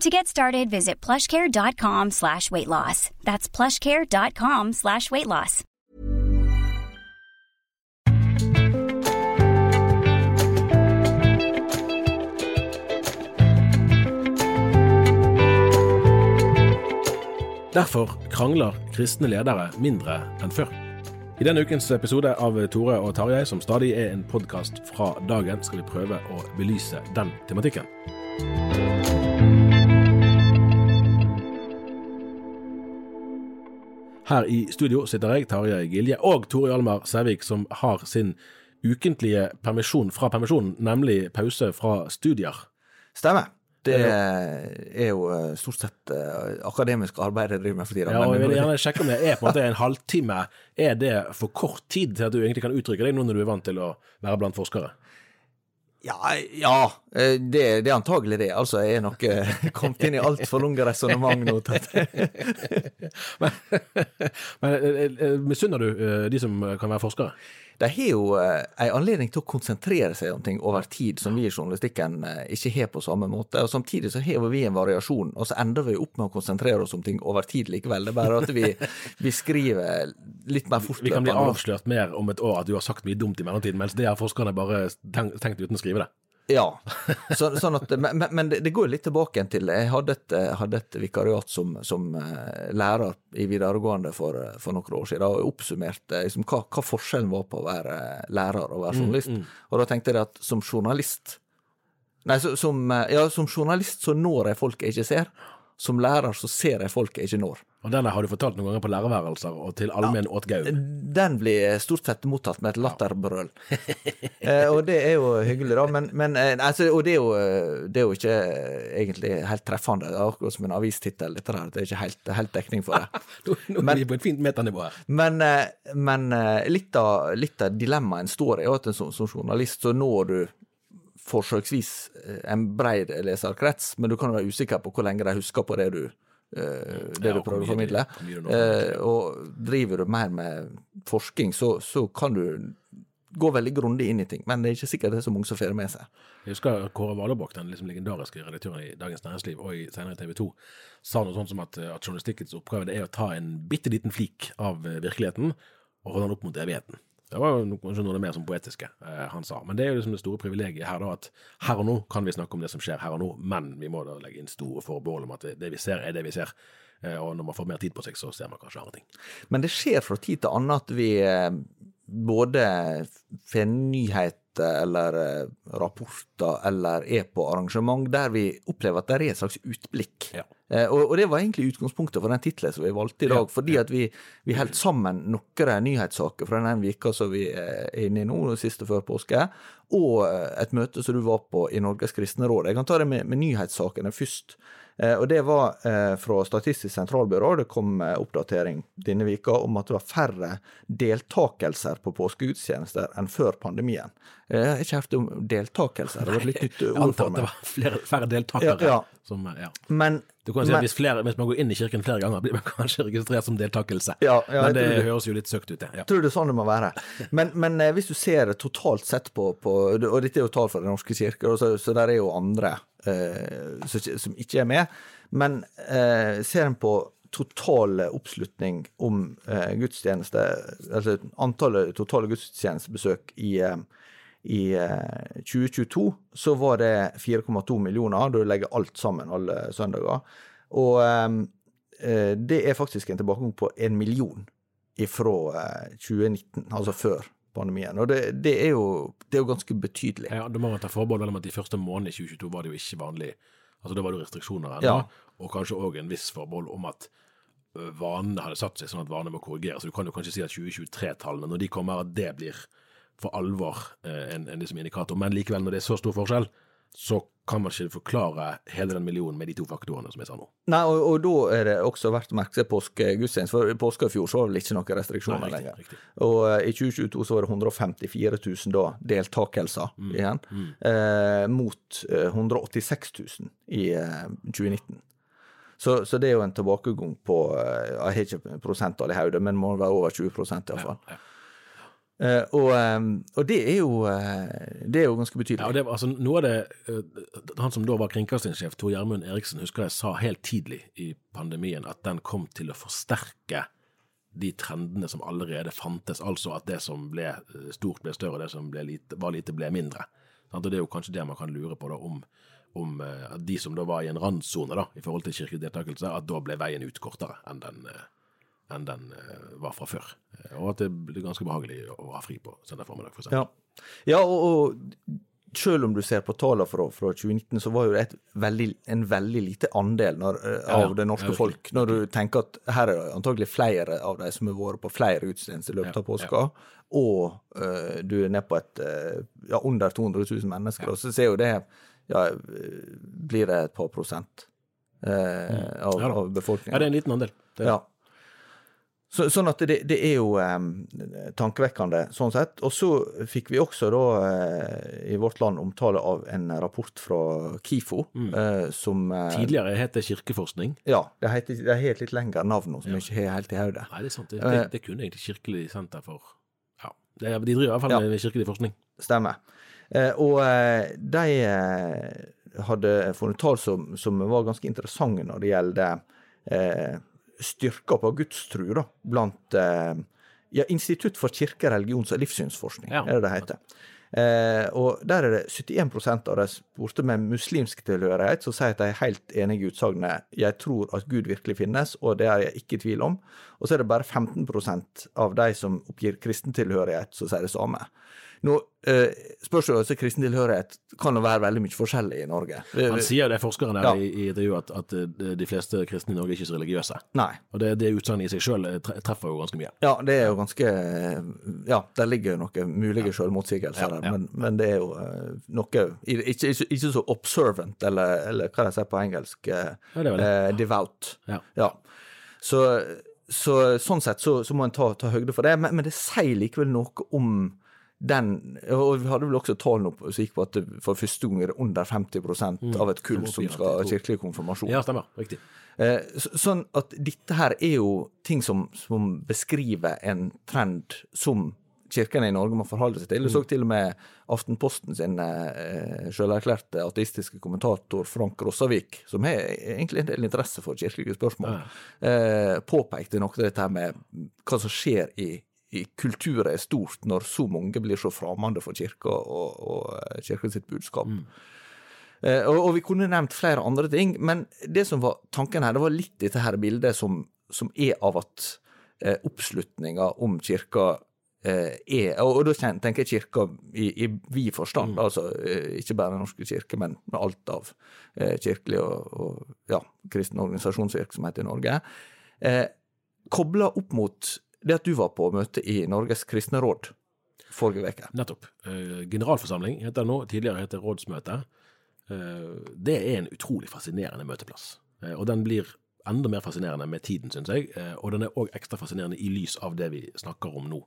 To get started, visit plushcare.com slash weight loss. That's plushcare.com slash weight loss. Derfor krangler kristne ledere mindre enn før. I denne ukens episode av Tore og Tarjei, som stadig er en podkast fra dagen, skal vi prøve å belyse den tematikken. Her i studio sitter jeg, Tarjei Gilje, og Tore Hjalmar Sævik, som har sin ukentlige permisjon fra permisjonen, nemlig pause fra studier. Stemmer. Det er jo eh, stort sett eh, akademisk arbeid jeg driver med for tida. Ja, og jeg vil gjerne sjekke om det er på en måte en halvtime. Er det for kort tid til at du egentlig kan uttrykke deg nå når du er vant til å være blant forskere? Ja, ja eh, det, det er antagelig det. Altså, jeg er nok eh, kommet inn i altfor lange resonnement nå. Men, men eh, misunner du de som kan være forskere? De har jo en anledning til å konsentrere seg om ting over tid som vi i journalistikken ikke har på samme måte. og Samtidig så har vi en variasjon, og så ender vi opp med å konsentrere oss om ting over tid likevel. Det er bare at vi, vi skriver litt mer Vi kan bli avslørt mer om et år at du har sagt mye dumt i mellomtiden, mens det har forskerne bare tenkt uten å skrive det. Ja. Så, sånn at, men men- det, går litt tilbake til Jeg hadde et, eh, hadde et vikariat som, som eh, lærer i videregående for, eh, for noen år siden, og oppsummerte liksom, hva, hva forskjellen var på å være lærer og være journalist. Og da tenkte jeg at som journalist Nei, så, som, ja, som journalist så når jeg folk jeg ikke ser. Som lærer så ser jeg folk jeg ikke når. Og denne har du fortalt noen ganger på lærerværelser og til allmenn åtgaum. Den blir stort sett mottatt med et latterbrøl. eh, og det er jo hyggelig, da. Men, men eh, altså, og det er, jo, eh, det er jo ikke eh, egentlig helt treffende. Det er akkurat som en avistittel. Det er ikke helt, helt dekning for det. Nå, nå er vi på et fint metanivå her. Men, men litt av, litt av dilemmaet en står i, er at en som, som journalist så når du forsøksvis en bred leserkrets, men du kan være usikker på hvor lenge de husker på det du, det Ja, du prøver å formidle. Eh, og driver du mer med forskning, så, så kan du gå veldig grundig inn i ting, men det er ikke sikkert det er så mange som får det med seg. Jeg husker Kåre Valebakk, den liksom legendariske redaktøren i Dagens Næringsliv og i senere TV 2, sa noe sånt som at, at journalistikkens oppgave det er å ta en bitte liten flik av eh, virkeligheten og holde den opp mot evigheten. Det var jo kanskje noe av det mer som poetiske eh, han sa. Men det er jo liksom det store privilegiet her, da, at her og nå kan vi snakke om det som skjer her og nå, men vi må da legge inn store forbehold om at det, det vi ser, er det vi ser. Eh, og når man får mer tid på seg, så ser man kanskje andre ting. Men det skjer fra tid til annen at vi eh, både får nyheter eller eh, rapporter eller er på arrangement der vi opplever at det er et slags utblikk. Ja. Eh, Og, og det var egentlig utgangspunktet for den tittelen som vi valgte i dag, Ja, fordi at vi, vi holdt sammen noen nyhetssaker fra den vika som vi er inne i nå, siste før påske, og eh, et møte som du var på i Norges kristne råd. Jeg kan ta det med, med nyhetssakene først. Eh, Og det var eh, fra Statistisk sentralbyrå. Det kom eh, oppdatering denne vika om at det var færre deltakelser på påskegudstjenester enn før pandemien. Eh, Jeg har ikke hørt om deltakelser, det var et litt nytt Jeg ord antar for at det var flere, færre deltakere Ja, ja. som eh, Ja. Men Du kan si Men- at hvis, flere, hvis man går inn i kirken flere ganger, blir man kanskje registrert som deltakelse. Ja, ja, Men det det. høres jo litt søkt ut, det. Ja. Tror er sånn det må være. Men, men eh, hvis du ser totalt sett på, på Og dette er jo tall fra Den norske kirke, så, så der er jo andre eh, som ikke er med. Men eh, ser en på total oppslutning om eh, gudstjeneste, altså antallet totale gudstjenestebesøk i, eh, i eh, 2022, så var det 4,2 millioner, da du legger alt sammen alle søndager. Og eh, eh, det er faktisk en tilbakegang på en million fra eh, 2019, altså før pandemien. Og det, det, er, jo, det er jo ganske betydelig. Ja, Da må man ta forbehold om at de første månedene i 2022 var det jo ikke vanlig. Altså Da var det jo restriksjoner ennå, Ja. og kanskje òg en viss forbehold om at vanene hadde satt seg, sånn at vanene må korrigeres. Du kan jo kanskje si at 2023-tallene, når de kommer, at det blir for alvor enn en, en liksom indikator. Men likevel, når det er så stor forskjell, så kan man ikke forklare hele den millionen med de to faktorene som jeg sa nå. Nei, og, og da er det også verdt å merke seg påskegudstjeneste, for i påska i fjor så var det vel ikke noen restriksjoner Nei, riktig, lenger. riktig. Og uh, i 2022 så var det 154 000 da, deltakelser Mm, igjen, eh, mot uh, 186 000 i uh, 2019. Så, så det er jo en tilbakegang på eh, Jeg har ikke prosenttall i hodet, men må være over 20 iallfall. Ja, ja. Eh, og, um, og det er jo uh, Det er jo ganske betydelig. Ja, det, altså, noe av det, uh, Han som da var kringkastingssjef, Tor Gjermund Eriksen, husker jeg sa helt tidlig i pandemien at den kom til å forsterke de trendene som allerede fantes. Altså at det som ble stort, ble større, og det som lite, var lite, ble mindre. Og Det er jo kanskje det man kan lure på, da, om, om at de som da var i en randsone i forhold til kirkelig deltakelse, at da ble veien ut kortere enn den, eh, enn den eh, var fra før. Eh, Og at det blir ganske behagelig å ha fri på søndag formiddag, for eksempel. Ja, ja og, og selv om du ser på tallene fra, fra 2019, så var jo det et veldig, en veldig lite andel når, eh, Ja, av det norske Ja, folk. Når du tenker at her er det antagelig flere av de som har vært på flere gudstjenester i løpet av påska, og uh, du er nede på et uh, ja, under 200 000 mennesker, og så ser jo det ja, Blir det et par prosent uh, av, av befolkningen? Ja, det er en liten andel. Det, Ja. Så, sånn at det, det er jo eh, tankevekkende sånn sett. Og så fikk vi også da eh, i Vårt Land omtale av en rapport fra KIFO eh, som eh, Tidligere het det kirkeforskning. Ja, det heter, det litt lengre navn nå, som jeg ikke har helt i hodet. Nei, det er sant. Det, Eh. det, det kunne egentlig Kirkelig senter for Ja, de driver i hvert fall Ja. med kirkelig forskning. Stemmer. Eh, og de hadde funnet tall som, som var ganske interessante når det gjelder eh, styrka på gudstru da, blant eh, ja, Institutt for kirke-, religions- og livssynsforskning, Ja. er det det heter. Eh, og der er det 71 av de spurte med muslimsk tilhørighet som sier at de er helt enig i utsagnet 'jeg tror at Gud virkelig finnes', og det er jeg ikke i tvil om. Og så er det bare 15% av de som oppgir kristen tilhørighet, som sier det samme. Nå eh, spørs jo altså kristen tilhørighet kan jo være veldig mye forskjellig i Norge. Han sier det, forskeren der Ja. i, intervjuet, at, at eh, de fleste kristne i Norge er ikke så religiøse. Nei. Og det, det utsagnet i seg sjøl treffer jo ganske mye. Ja, det er jo ganske Ja, der ligger jo noen mulige selvmotsigelser sjølmotsigelser der, ja. men, men det er jo eh, noe ikke, ikke, ikke så observant, eller, eller hva de sier på engelsk, eh, Ja, det er vel det. eh, devout. Ja. Så, så sånn sett så, så må en ta, ta høyde for det, men, men det sier likevel noe om den Og vi hadde vel også tall nå som gikk på at for første gang er det under 50% av et kull Som skal ha kirkelig konfirmasjon. Ja, stemmer. Riktig. Eh, Sånn at dette her er jo ting som, som beskriver en trend som kirkene i Norge må forholde seg til. Du så til og med Aftenposten sin eh, selverklærte ateistiske kommentator Frank Rossavik, som har egentlig en del interesse for kirkelige spørsmål, eh, påpekte noe av dette med hva som skjer i, i kulturer er stort når så mange blir så fremmede for kirka og, og eh, kirka sitt budskap. Eh, og, og vi kunne nevnt flere andre ting, men det som var tanken her, det var litt dette her bildet som, som er av at eh, oppslutninga om kirka eh, er Og, og da tenker jeg kirka i, i vid forstand, altså eh, ikke bare Den norske kirke, men alt av eh, kirkelig og, og ja, kristen organisasjonsvirksomhet i Norge. Eh, Kobla opp mot det at du var på møte i Norges kristne råd forrige uke. Nettopp. Eh, generalforsamling heter det nå, tidligere heter det rådsmøte. Eh, det er en utrolig fascinerende møteplass. Eh, og den blir enda mer fascinerende med tiden, syns jeg. Og den er òg ekstra fascinerende i lys av det vi snakker om nå.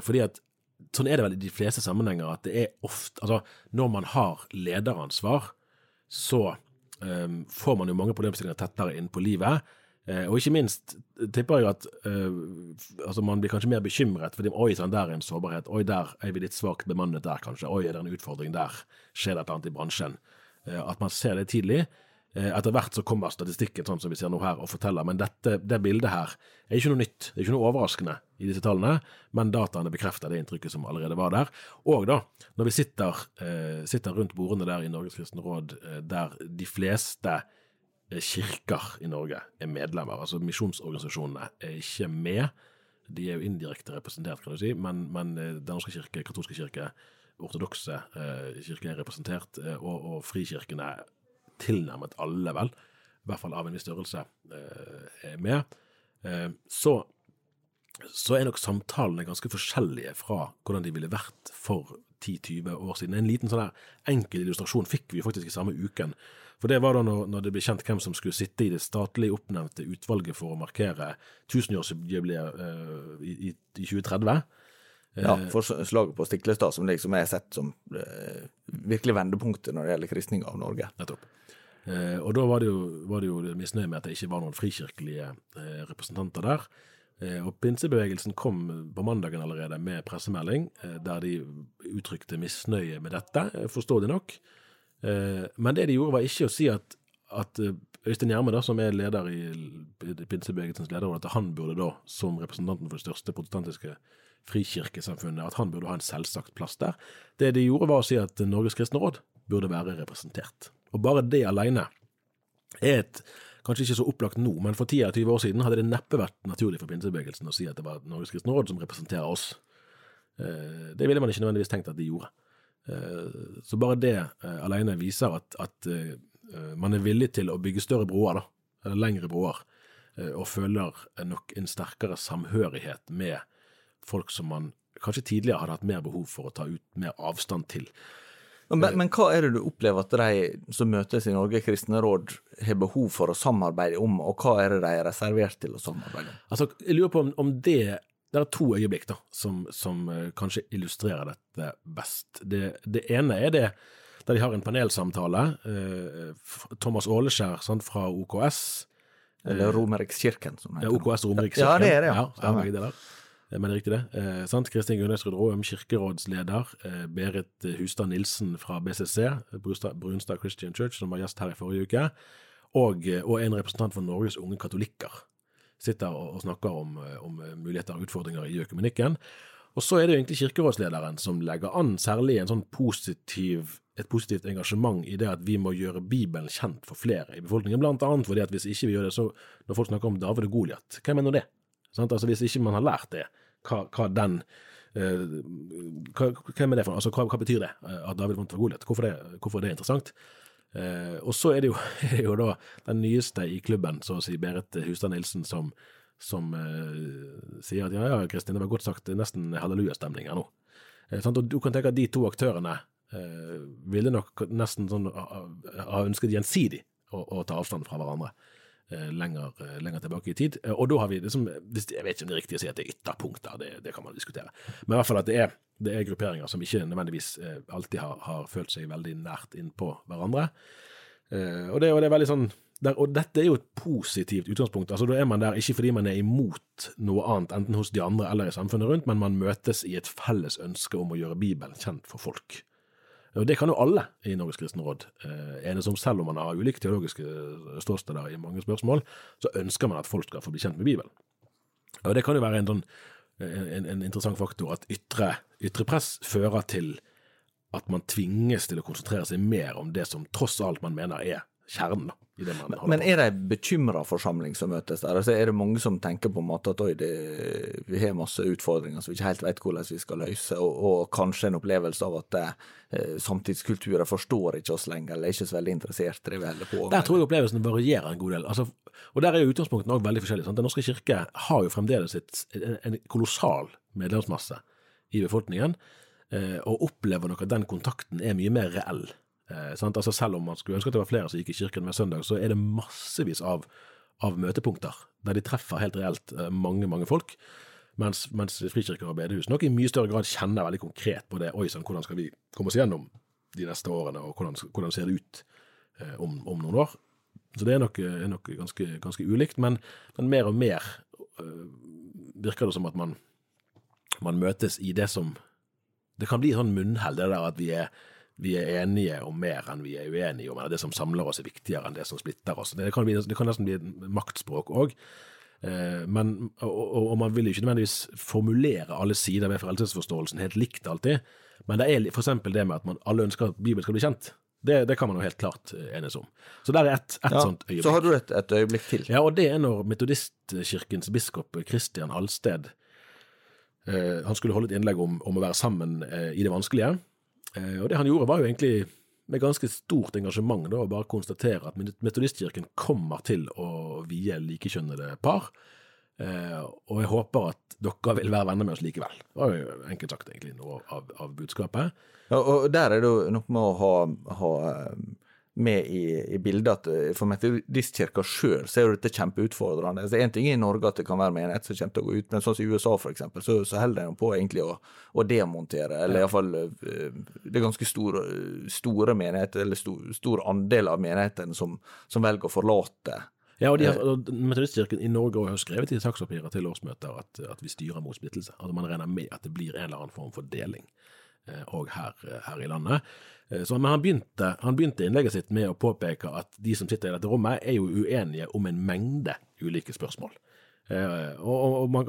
Fordi at sånn er det vel i de fleste sammenhenger at det er ofte Altså, når man har lederansvar, så um, får man jo mange problemstillinger tettere inn på livet. Eh, og ikke minst tipper jeg at eh, altså man blir kanskje mer bekymret, fordi oi sånn, der er en sårbarhet, oi der er vi litt svakt bemannet der kanskje, oi er det en utfordring der, skjer det et eller annet i bransjen. Eh, at man ser det tidlig. Etter hvert så kommer statistikken sånn som vi ser nå her og forteller, men dette, det bildet her er ikke noe nytt, det er ikke noe overraskende i disse tallene, men dataene bekrefter det inntrykket som allerede var der. Og da, når vi sitter, sitter rundt bordene der i Norges kristne råd, der de fleste kirker i Norge er medlemmer. Altså misjonsorganisasjonene er ikke med. De er jo indirekte representert, kan du si, men, men eh, Den norske kirke, katolske kirke, ortodokse eh, kirke er representert, eh, og, og frikirkene, tilnærmet alle, vel, i hvert fall av en viss størrelse, eh, er med. Eh, så, så er nok samtalene ganske forskjellige fra hvordan de ville vært for 10-20 år siden. En liten sånn enkel illustrasjon fikk vi faktisk i samme uken for det var da når, når, det ble kjent hvem som skulle sitte i det statlig oppnevnte utvalget for å markere tusenårsjubileet uh, i, i, i 2030. Ja, eh, for slaget på Stiklestad, som liksom er sett som uh, virkelig vendepunktet når det gjelder kristning av Norge. Nettopp. Uh, og da var det jo, var det jo misnøye med at det ikke var noen frikirkelige uh, representanter der. Og pinsebevegelsen kom på mandagen allerede med pressemelding der de uttrykte misnøye med dette, forståelig nok. Eh, men det de gjorde, var ikke å si at, at eh, Øystein Gjerme, som er leder i pinsebevegelsens lederråd, at han burde da, som representanten for det største protestantiske frikirkesamfunnet, at han burde ha en selvsagt plass der. Det de gjorde, var å si at Norges kristne råd burde være representert. Og bare det alene er et kanskje ikke så opplagt nå, men for 10-20 år siden hadde det neppe vært naturlig for pinsebevegelsen å si at det var Norges kristne råd som representerer oss. Eh, det ville man ikke nødvendigvis tenkt at de gjorde. Eh, så bare det eh, alene viser at, at eh, man er villig til å bygge større broer, da, eller lengre broer, og føler nok en sterkere samhørighet med folk som man kanskje tidligere hadde hatt mer behov for å ta ut mer avstand til. Men, men, hva er det du opplever at de som møtes i Norge kristne råd, har behov for å samarbeide om, og hva er det de er reservert til å samarbeide om? Altså, jeg lurer på om, om det det er to øyeblikk da, som, som uh, kanskje illustrerer dette best. Det, det, ene er det der de har en panelsamtale. Eh, Thomas Åleskjær sant, fra OKS. Eller eh, Romerikskirken, som heter. Ja, OKS Romerikskirken. Ja, det er det, ja. ja begge det Men det er riktig, det. Eh, sant? Kristin Gunnesrud Råum, kirkerådsleder. Eh, Berit Hustad Nilsen fra BCC, Brunstad Christian Church, som var gjest her i forrige uke. Og, og en representant for Norges unge katolikker sitter og, snakker om, eh, om, eh, muligheter og utfordringer i økumenikken. Og så er det jo egentlig kirkerådslederen som legger an særlig en sånn positiv, et positivt engasjement i det at vi må gjøre Bibelen kjent for flere i befolkningen, blant annet fordi at hvis ikke vi gjør det, så når folk snakker om David og Goliat, hvem mener det? Sant? Altså Hvis ikke man har lært det, hva, hva den uh, hva, Hvem er det for Altså hva, hva betyr det at David vant for Goliat? Hvorfor, hvorfor er det interessant? Eh, og så er det, jo, jo, da den nyeste i klubben, så å si, Berit Hustad Nilsen, som, som eh, sier at ja, ja, Kristin, det var godt sagt, det er nesten hallelujastemning her nå. Eh, og du kan tenke at de to aktørene eh, ville nok nesten sånn ha ønsket gjensidig å, å ta avstand fra hverandre. Eh, lenger, eh, lenger, tilbake i tid. Og da har vi liksom Jeg vet ikke om det er riktig å si at det er ytterpunkter, det, det kan man diskutere. Men i hvert fall at det er, det er grupperinger som ikke nødvendigvis eh, alltid har, har, følt seg veldig nært innpå hverandre. Og det, og det er veldig sånn der, og dette er jo et positivt utgangspunkt. altså Da er man der ikke fordi man er imot noe annet, enten hos de andre eller i samfunnet rundt, men man møtes i et felles ønske om å gjøre Bibelen kjent for folk. Og Det kan jo alle i Norges kristne råd eh, enes om, selv om man har ulike teologiske ståsteder i mange spørsmål, så ønsker man at folk skal få bli kjent med Bibelen. Og Det kan jo være en, sånn, en, en interessant faktor at ytre, ytre press fører til at man tvinges til å konsentrere seg mer om det som tross alt man mener er kjernen i det man holder Men er det ei bekymra forsamling som møtes der? Altså er det mange som tenker på en måte at oi, det, vi har masse utfordringer som vi ikke helt vet hvordan vi skal løse, og, og kanskje en opplevelse av at eh, samtidskulturer forstår ikke oss lenger, eller er ikke så veldig interessert i det vi holder på med? Der tror jeg opplevelsen varierer en god del. Altså, og der er jo utgangspunktet òg veldig forskjellig. Sant? Den norske kirke har jo fremdeles et, en, en kolossal medlemsmasse i befolkningen, eh, og opplever nok at den kontakten er mye mer reell Eh, altså selv om man skulle ønske at det var flere som gikk i kirken hver søndag, så er det massevis av, av møtepunkter der de treffer helt reelt eh, mange, mange folk. Mens, mens frikirker og bedehus nok i mye større grad kjenner veldig konkret på det. Oi sann, hvordan skal vi komme oss gjennom de neste årene, og hvordan, hvordan ser det ut eh, om, om, noen år. Så det er nok, er nok ganske, ganske, ulikt, men, men, mer og mer øh, virker det som at man, man, møtes i det som Det kan bli sånn munnhell, det der at vi er, vi er enige om mer enn vi er uenige om, eller det som samler oss er viktigere enn det som splitter oss. Det kan, bli, det kan nesten bli et maktspråk òg. Uh, men, og, og, man vil jo ikke nødvendigvis formulere alle sider ved frelsesforståelsen helt likt alltid, men det er f.eks. det med at man alle ønsker at Bibelen skal bli kjent. Det, det, kan man jo helt klart eh, enes om. Så der er ett et ja, sånt øyeblikk. Så har du et, et, øyeblikk til. Ja, og det er når metodistkirkens biskop Christian Halsted eh, Han skulle holde et innlegg om, om å være sammen eh, i det vanskelige. Eh, og det han gjorde, var jo egentlig med ganske stort engasjement da, å bare konstatere at metodistkirken kommer til å vie likekjønnede par. Eh, og jeg håper at dere vil være venner med oss likevel. Det var jo enkelt sagt egentlig noe av, av budskapet. Ja, og der er det jo noe med å ha, ha eh, med i, i, bildet at eh, for metodistkirka sjøl så er jo dette kjempeutfordrende. Er en ting i Norge at det kan være menighet som kommer til å gå ut, men sånn som i USA eksempel, så, så holder de på egentlig å, å demontere, eller ja. iallfall Det er ganske store, store menigheter, eller stor, stor andel av menighetene som, som velger å forlate ja, og, har, og Metodistkirken i Norge har skrevet i sakspapirer til årsmøter at, at, vi styrer mot splittelse. Altså Man regner med at det blir en eller annen form for deling òg eh, her, her, i landet. Eh, så, men han begynte, han begynte, innlegget sitt med å påpeke at de som sitter i dette rommet, er jo uenige om en mengde ulike spørsmål. Eh, og, og man,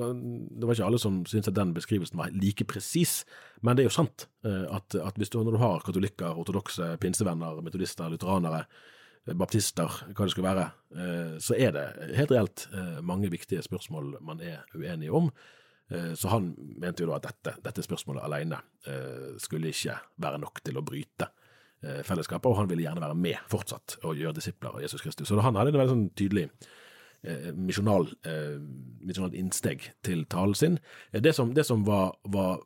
Det var ikke alle som syntes at den beskrivelsen var like presis, men det er jo sant eh, at, at hvis du, når du har katolikker, ortodokse, pinsevenner, metodister, lutheranere, baptister, hva det skulle være, eh, så er det helt reelt eh, mange viktige spørsmål man er uenige om. Eh, så han mente jo da at dette, dette spørsmålet alene skulle ikke være nok til å bryte fellesskapet, og han ville gjerne være med fortsatt og gjøre disipler av Jesus Kristus. Så han hadde en veldig sånn tydelig misjonal, misjonalt innsteg til talen sin. Det som, det som var, var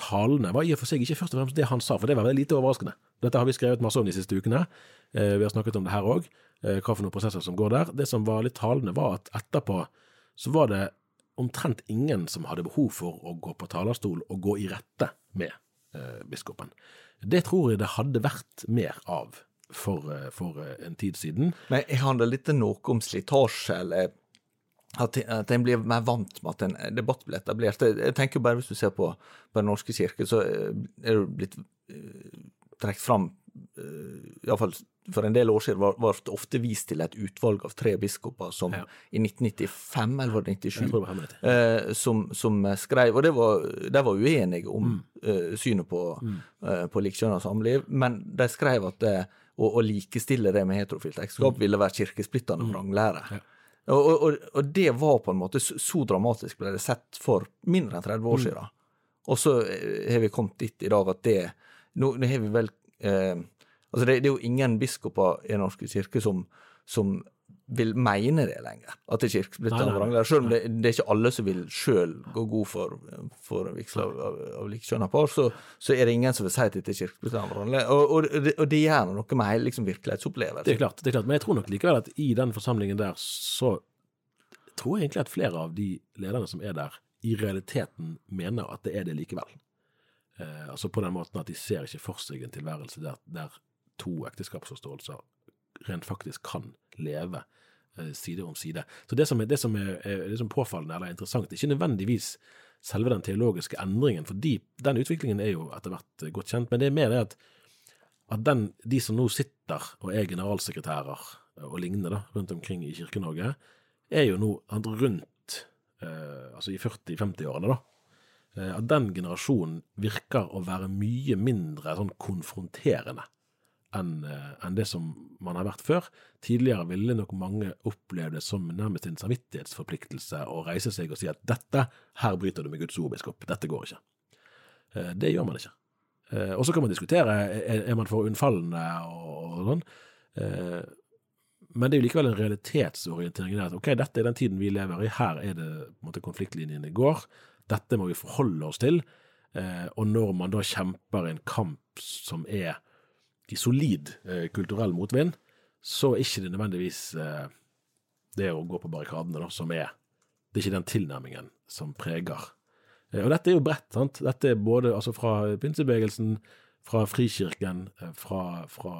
talene var i og for seg ikke først og fremst det han sa, for det var veldig lite overraskende. Dette har vi skrevet masse om de siste ukene. Eh, vi har snakket om det her òg, eh, hva for noen prosesser som går der. Det som var litt talende, var at etterpå så var det omtrent ingen som hadde behov for å gå på talerstol og gå i rette med eh, biskopen. Det tror jeg det hadde vært mer av for, eh, for eh, en tid siden. Men handler litt noe om slitasje, eller at, at en blir mer vant med at en debatt blir etablert. Jeg tenker bare Hvis du ser på, på Den norske kirke, så er det blitt trukket fram Iallfall for en del år siden var, det ofte vist til et utvalg av tre biskoper som ja. i 1995 eller var det 97 uh, som, som, skrev Og det var, de var uenige om mm. eh, synet på, mm. eh, på likekjønna samliv, men de skrev at det, å, å likestille det med heterofilt ekteskap mm. ville være kirkesplittende vranglære. Mm. Ja. Og, og, og, det var på en måte så dramatisk ble det sett for mindre enn 30 år mm. siden. Og så eh, har vi kommet dit i dag at det Nå, nå har vi vel eh, Altså, det, det, er jo ingen biskoper i Den norske kirke som, som vil mene det lenger, at det er kirkesplittende vranglære. Selv om det, det, er ikke alle som vil sjøl gå god for, for vigsel av, av, av likekjønna par, så, så, er det ingen som vil si at dette er kirkesplittende vranglære. Og, og, og, det, og det gjør noe med hele liksom, virkelighetsopplevelsen. Det er klart, det er klart, men jeg tror nok likevel at i den forsamlingen der, så tror jeg egentlig at flere av de lederne som er der, i realiteten mener at det er det likevel. Eh, altså på den måten at de ser ikke for seg en tilværelse der, der to ekteskapsforståelser rent faktisk kan leve eh, side om side. Så Det som er, det som er, er liksom påfallende eller interessant, er ikke nødvendigvis selve den teologiske endringen, for de, den utviklingen er jo etter hvert godt kjent, men det er mer det at, at den, de som nå sitter og er generalsekretærer og lignende da, rundt omkring i Kirke-Norge, er jo nå rundt eh, altså i 40-50-årene, da. Eh, at den generasjonen virker å være mye mindre sånn konfronterende enn eh, en det som man har vært før. Tidligere ville nok mange opplevd det som nærmest en samvittighetsforpliktelse å reise seg og si at dette, her bryter du med Guds ord, biskop, dette går ikke. Eh, det gjør man ikke. Og så kan man diskutere er man for unnfallende og sånn, men det er jo likevel en realitetsorientering der at ok, dette er den tiden vi lever i, her er det på en måte konfliktlinjene går, dette må vi forholde oss til, og når man da kjemper en kamp som er i solid eh, kulturell motvind, så er ikke det nødvendigvis eh, det å gå på barrikadene da, som er Det er ikke den tilnærmingen som preger. Eh, og dette er jo bredt, sant. Dette er både altså fra pinsebevegelsen, fra Frikirken, eh, fra, fra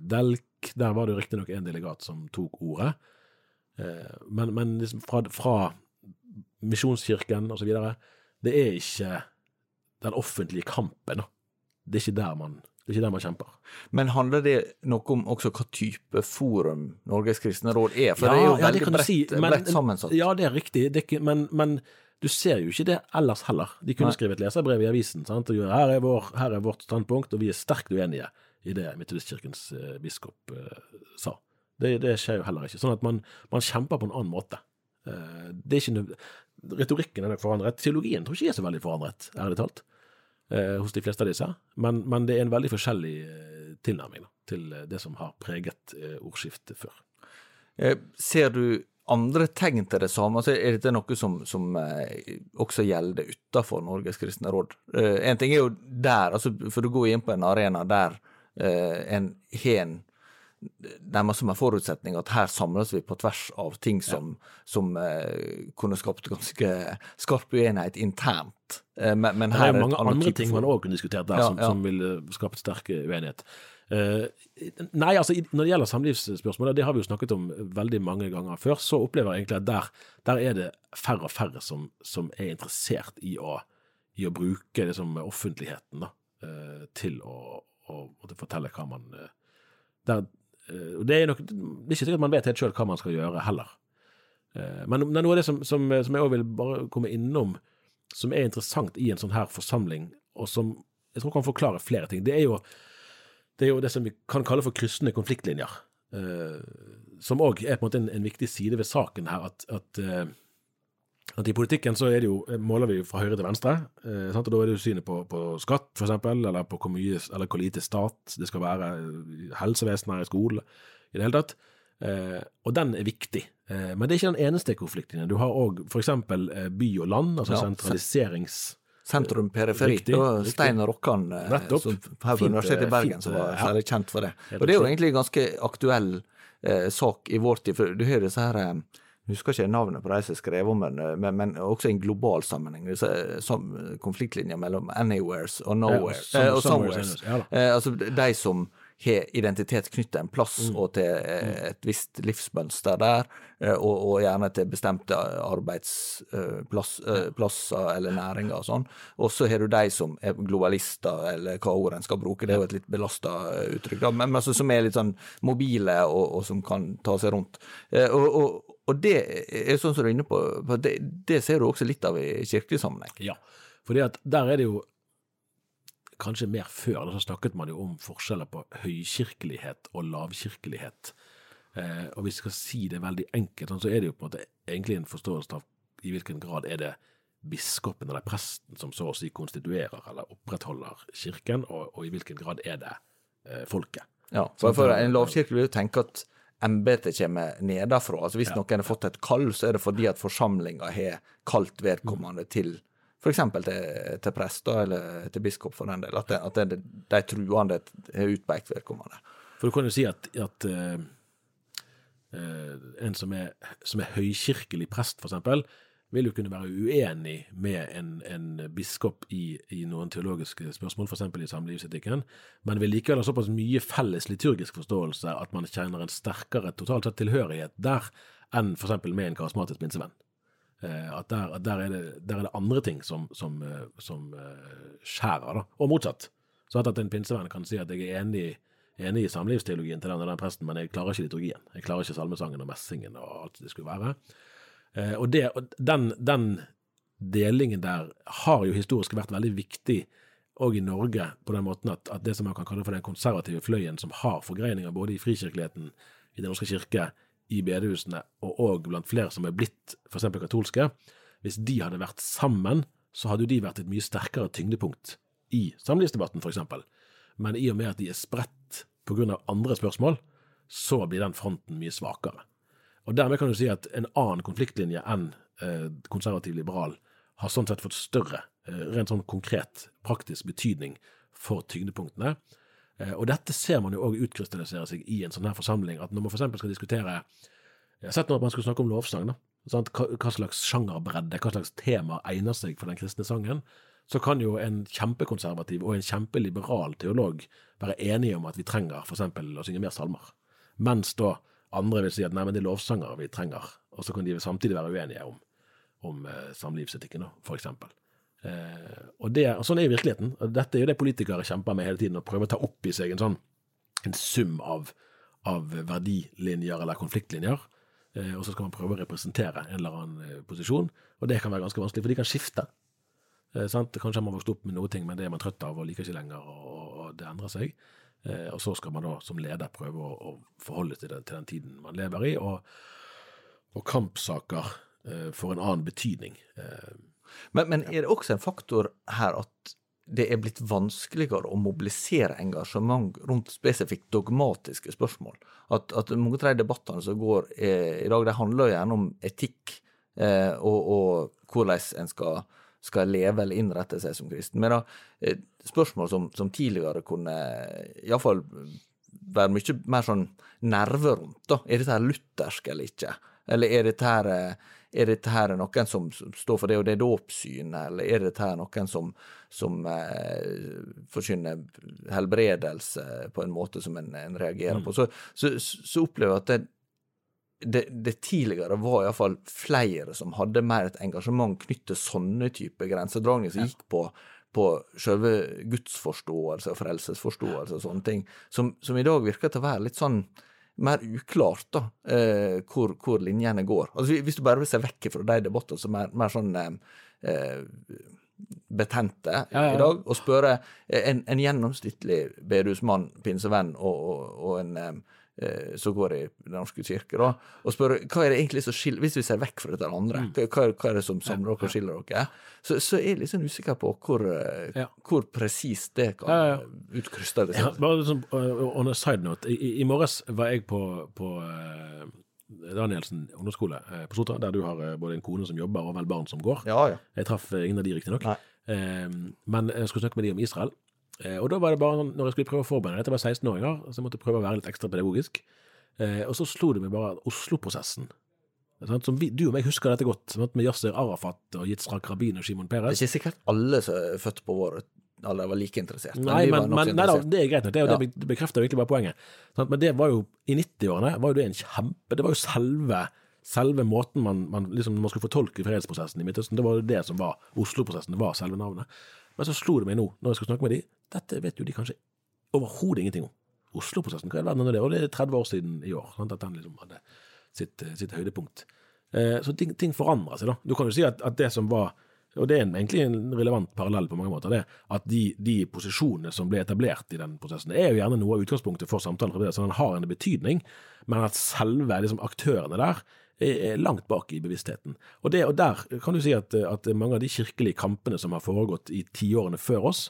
Delk. Der var det jo riktignok en delegat som tok ordet. Eh, men, men liksom fra, fra Misjonskirken osv. Det er ikke den offentlige kampen. Det er ikke der man, det er ikke der man kjemper. Men handler det noe om også hva type forum Norges kristne råd er? For Ja, det er jo ja, veldig kan bredt, si, men- bredt sammensatt. Ja, det er riktig, det er men, men du ser jo ikke det ellers heller. De kunne Nei. skrive et leserbrev i avisen. Sant? Og her, er vår, her er vårt standpunkt, og vi er sterkt uenige i det Metodistkirkens eh, biskop eh, sa. Det, det skjer jo heller ikke. Sånn at man, man kjemper på en annen måte. Eh, det er ikke nød... Retorikken er nok forandret. Teologien tror ikke jeg er så veldig forandret, ærlig talt, eh, hos de fleste av disse. Men, men det er en veldig forskjellig eh, tilnærming da, til eh, det som har preget ordskiftet før. Ser du andre tegn til det samme? Altså, er dette noe som, som også gjelder utenfor Norges kristne råd? En ting er jo der, altså, for du går inn på en arena der en har en nærmest som en forutsetning at her samles vi på tvers av ting som, som uh, kunne skapt ganske skarp uenighet internt. Uh, men, men Det er mange andre ting man òg kunne diskutert der, Ja, som, ja. som ville skapt sterk uenighet. Uh, nei, altså når det gjelder samlivsspørsmål, det har vi jo snakket om veldig mange ganger før, så opplever jeg egentlig at der, der er det færre og færre som, som er interessert i å, i å bruke liksom, offentligheten da, til å, å, å, fortelle hva man der, det er nok det er ikke sikkert man vet helt sjøl hva man skal gjøre, heller. Eh, Men det er noe av det som, som, som jeg òg vil bare komme innom, som er interessant i en sånn her forsamling, og som jeg tror kan forklare flere ting. Det er jo det, er jo det som vi kan kalle for kryssende konfliktlinjer, eh, som òg er på en måte en, en viktig side ved saken her. At, at, eh, at i politikken så det jo, måler vi fra høyre til venstre, eh, sant? og da er det jo synet på, på skatt, eksempel, eller på hvor mye, eller hvor lite stat det skal være helsevesenet, skole, i det hele tatt. Eh, og den er viktig. Eh, men det er ikke den eneste konflikten. Du har òg f.eks. Eh, by og land, altså Ja, sentraliserings... Sentrum periferi. Riktig, riktig. Stein Rokkan eh, som, her på Universitetet i eh, Bergen fint, som var eh, særlig kjent for det. Og det er jo egentlig en ganske aktuell eh, sak i vår tid, for du hører disse her eh, husker ikke navnet på de som skrev om den, eh, men, men også i en global sammenheng. Eh, som, konfliktlinjer mellom anywheres og nowhere. Ja, eh, og somewheres, ja eh, altså de som har identitet knyttet en plass Mm. og til eh, et visst livsmønster der, eh, og, og gjerne til bestemte arbeidsplasser eller næringer og sånn. Og så har du de som er globalister, eller hva ord en skal bruke, det er jo et litt belasta uttrykk, da, men altså, som er litt sånn mobile og, og som kan ta seg rundt. Eh, Og, og, det er sånn som du er inne på, for det, det ser du også litt av i kirkelig sammenheng. Ja, for der er det jo kanskje mer før, da snakket man jo om forskjeller på høykirkelighet og lavkirkelighet. Eh, og hvis vi skal si det veldig enkelt, sånn, så er det jo på en måte egentlig en forståelse av i hvilken grad er det biskopen eller presten som så å si konstituerer eller opprettholder kirken, og, og i hvilken grad er det eh, folket. Ja, for, for en lavkirke vil jo tenke at embetet kommer nedenfra. Altså hvis noen har fått et kall, så er det fordi at forsamlinga har kalt vedkommende til f.eks. Til, til prest eller til biskop, for den del. At, det, at det, de truende har utpekt vedkommende. For du kan jo si at, at uh, uh, en som er, som er høykirkelig prest, eksempel, vil jo kunne være uenig med en, en biskop i, i noen teologiske spørsmål, f.eks. i samlivsetikken, men vil likevel ha såpass mye felles liturgisk forståelse at man kjenner en sterkere totalt sett tilhørighet der enn f.eks. med en karismatisk pinsevenn. Eh, at der, at der, er det, der er det andre ting som, som, eh, som eh, skjærer, da. Og motsatt. Så at, en pinsevenn kan si at jeg er enig, enig i samlivsteologien til den og den presten, men jeg klarer ikke liturgien. Jeg klarer ikke salmesangen og messingen og alt det skulle være. Eh, og det, og den, den delingen der har jo historisk vært veldig viktig òg i Norge, på den måten at, at det som man kan kalle for den konservative fløyen, som har forgreininger både i frikirkeligheten, i Den norske kirke, i bedehusene, og òg blant flere som er blitt f.eks. katolske, hvis de hadde vært sammen, så hadde jo de vært et mye sterkere tyngdepunkt i samlivsdebatten, f.eks. Men i og med at de er spredt av andre spørsmål, så blir den fronten mye svakere. Og dermed kan du si at en annen konfliktlinje enn eh, konservativ-liberal har sånn sett fått større, eh, rent sånn konkret, praktisk betydning for tyngdepunktene. Eh, og dette ser man jo òg utkrystallisere seg i en sånn her forsamling, at når man f.eks. skal diskutere Jeg har sett nå at man skulle snakke om lovsang, da. Sant? Hva, hva slags sjangerbredde, hva slags tema egner seg for den kristne sangen? så kan jo en kjempekonservativ og en kjempeliberal teolog være enige om at vi trenger f.eks. å synge mer salmer, mens da andre vil si at nei, men det er lovsanger vi trenger, og så kan de samtidig være uenige om, om eh, samlivsetikken, eksempel. Eh, og, det, og sånn er virkeligheten. og Dette er jo det politikere kjemper med hele tiden, å prøve å ta opp i seg en sånn en sum av, av verdilinjer eller konfliktlinjer. Eh, og så skal man prøve å representere en eller annen eh, posisjon, og det kan være ganske vanskelig, for de kan skifte. Eh, sant? Kanskje har man vokst opp med noe ting, men det er man trøtt av og liker ikke lenger, og, og det endrer seg. Eh, og så skal man da som leder prøve å, å forholde til, til den tiden man lever i, og, og kampsaker eh, får en annen betydning. Eh, Men, men er det også en faktor her at det er blitt vanskeligere å mobilisere engasjement rundt spesifikt dogmatiske spørsmål? At, at mange av de debattene som går eh, i dag, de handler jo gjerne om etikk eh, og, og hvordan en skal, skal leve eller innrette seg som kristen. Men da, eh, spørsmål som, som tidligere kunne iallfall være mye mer sånn nerve rundt. da. Er dette her luthersk eller ikke? Eller er dette her, eh, er dette her noen som står for det og det dåpssynet, eller er dette her noen som, som eh, forkynner helbredelse på en måte som en, en reagerer på? Så, så, så opplever jeg at det, det, det tidligere var iallfall flere som hadde mer et engasjement knyttet til sånne typer grensedragninger som gikk på, på selve gudsforståelse og frelsesforståelse og sånne ting, som, som i dag virker til å være litt sånn mer uklart, da, eh, hvor, hvor linjene går. Altså, Hvis du bare vil se vekk fra de debattene som er mer sånn eh, eh, betente Ja, ja, ja. i dag, og spørre en, en gjennomsnittlig bedehusmann, pinsevenn, og, og, og en eh, som går i Den norske kirke, da, og spør hva er det egentlig som skiller Hvis vi ser vekk fra dette andre, Mm. hva, hva, er det som samler dere og skiller dere? Så, så er jeg litt sånn usikker på hvor, eh, Ja. hvor presist det kan Ja, ja. ja, utkrystallisere seg. bare sånn, uh, on a side note. I, i- morges var jeg på, på Danielsen ungdomsskole på Sotra, der du har både en kone som jobber, og vel barn som går. Ja, ja. Jeg traff ingen av de, riktignok. Uh, men jeg skulle snakke med de om Israel. Uh, og da var det bare sånn, når jeg skulle prøve å forberede Dette var 16-åringer, så jeg måtte prøve å være litt ekstra pedagogisk. Uh, og så slo det meg bare at Oslo-prosessen som vi, Du og meg husker dette godt, med Yasser Arafat og Yitzhak Rabin og Shimon Det er ikke sikkert alle som er født på vår alder var like interessert. Nei, men, men nei, da, det er greit nok. Det, Ja. det bekrefter egentlig bare poenget. Sant? Men det var jo, i 90-årene var jo det en kjempe Det var jo selve, selve måten man, man, liksom, man skulle fortolke fredsprosessen i Midtøsten. Det var jo det som var Oslo-prosessen. Det var selve navnet. Men så slo det meg nå, når jeg skal snakke med de, dette vet jo de kanskje overhodet ingenting om. Oslo-prosessen, hva er verden er det? Og det er 30 år siden i år sant? at den liksom hadde sitt, sitt høydepunkt. Eh, så ting, ting forandrer seg, da. Du kan jo si at, at det som var og det er en, egentlig en relevant parallell på mange måter, det, at de, de posisjonene som ble etablert i den prosessen, er jo gjerne noe av utgangspunktet for samtalen, fremdeles, så den har en betydning, men at selve liksom, aktørene der er, langt bak i bevisstheten. Og, det, og der kan du si at, at mange av de kirkelige kampene som har foregått i tiårene før oss,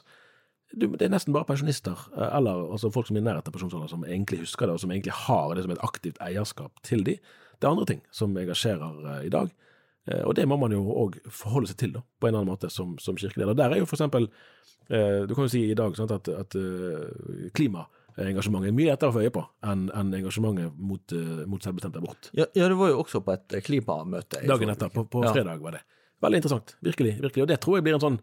det er nesten bare pensjonister, eh, eller altså folk som er i nærheten av pensjonsalder, som egentlig husker det, og som egentlig har det som et aktivt eierskap til de. Det er andre ting som engasjerer eh, i dag. Eh, Og det må man jo òg forholde seg til, da, på en eller annen måte, som, som kirkeleder. Der er jo for eksempel Du kan jo si i dag sant, at, at eh, klimaengasjementet er mye lettere å få øye på enn en engasjementet mot, eh, mot selvbestemt abort. Ja, ja, det var jo også på et klimamøte. Dagen etter, på, på fredag, var det. Veldig interessant. Virkelig. virkelig. Og det tror jeg blir en sånn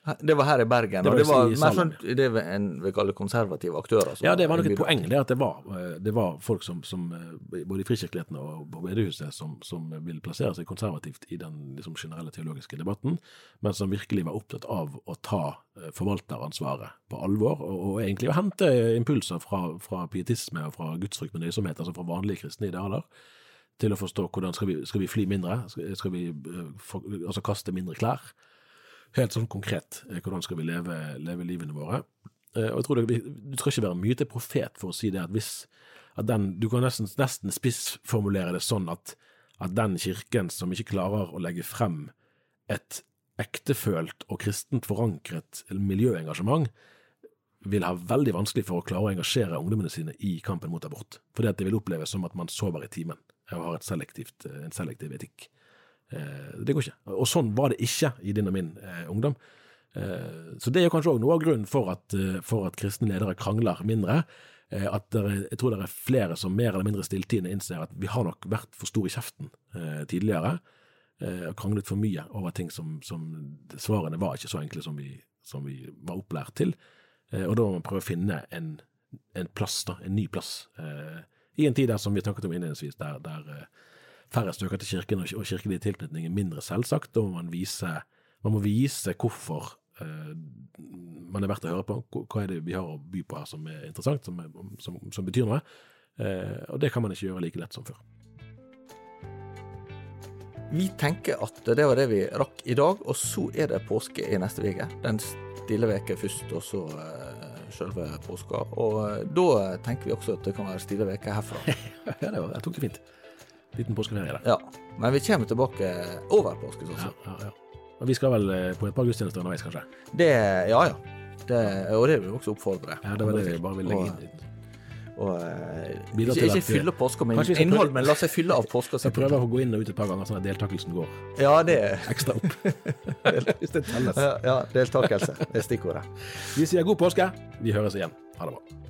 Det var her i Bergen, Det og det var mer sånn det en vil kalle konservative aktører. Ja, det var nok et poeng, det at det var, eh, det var folk som, som eh, både i frikirkeligheten og på bedehuset som, som ville plassere seg konservativt i den liksom, generelle teologiske debatten, men som virkelig var opptatt av å ta eh, forvalteransvaret på alvor, og, og egentlig å hente impulser fra, fra pietisme og fra gudsfrykt med nøysomhet, altså fra vanlige kristne idealer, til å forstå hvordan skal vi, skal vi fly mindre, skal, skal vi for, altså kaste mindre klær, helt sånn konkret, eh, hvordan skal vi leve, leve livene våre. Eh, Og jeg tror det, Du skal ikke være mye til profet for å si det at hvis at den, Du kan nesten, nesten spissformulere det sånn at, at den kirken som ikke klarer å legge frem et ektefølt og kristent forankret miljøengasjement, vil ha veldig vanskelig for å klare å engasjere ungdommene sine i kampen mot abort. Fordi at det vil oppleves som at man sover i timen og har selektivt, en selektiv etikk. Eh, Det går ikke. Og sånn var det ikke i din og min eh, ungdom. Eh, Så det er kanskje òg noe av grunnen for at, for at kristne ledere krangler mindre. At det er, jeg tror det er flere som mer eller mindre stilltiende innser at vi har nok vært for store i kjeften tidligere. og kranglet for mye over ting som, som Svarene var ikke så enkle som vi, som vi var opplært til. Og da må man prøve å finne en, en plass, da, en ny plass, i en tid der, som vi snakket om innledningsvis, der, der færre stykker til kirken, og, og kirkelig tilknytning er mindre selvsagt. og man viser, man må vise hvorfor eh, man er verdt å høre på. Hva er det vi har å by på her som er interessant, som, er, som, som betyr noe? Eh, og det kan man ikke gjøre like lett som før. Vi tenker at det var det vi rakk i dag, og så er det påske i neste uke. Den stille veke først, og så uh, selve påska. Og uh, da tenker vi også at det kan være stille veke herfra. ja, det var, jeg tok det fint. Liten påskeferie der. Ja, men vi kommer tilbake over påske, sånn. Ja, ja, ja. Og vi skal vel eh, på et par gudstjenester underveis, kanskje? Det, ja ja. Det, og det vil vi også oppfordre. Ja, det var det vi bare ville legge inn. Og, uh, ikke, ikke fylle påska med innhold, men la seg fylle av påska. Jeg prøver å gå inn og ut et par ganger, sånn at deltakelsen går ja, det... ekstra opp. Hvis det telles. Ja, ja, deltakelse. Det er stikkordet. Vi sier god påske. Vi høres igjen. Ha det bra.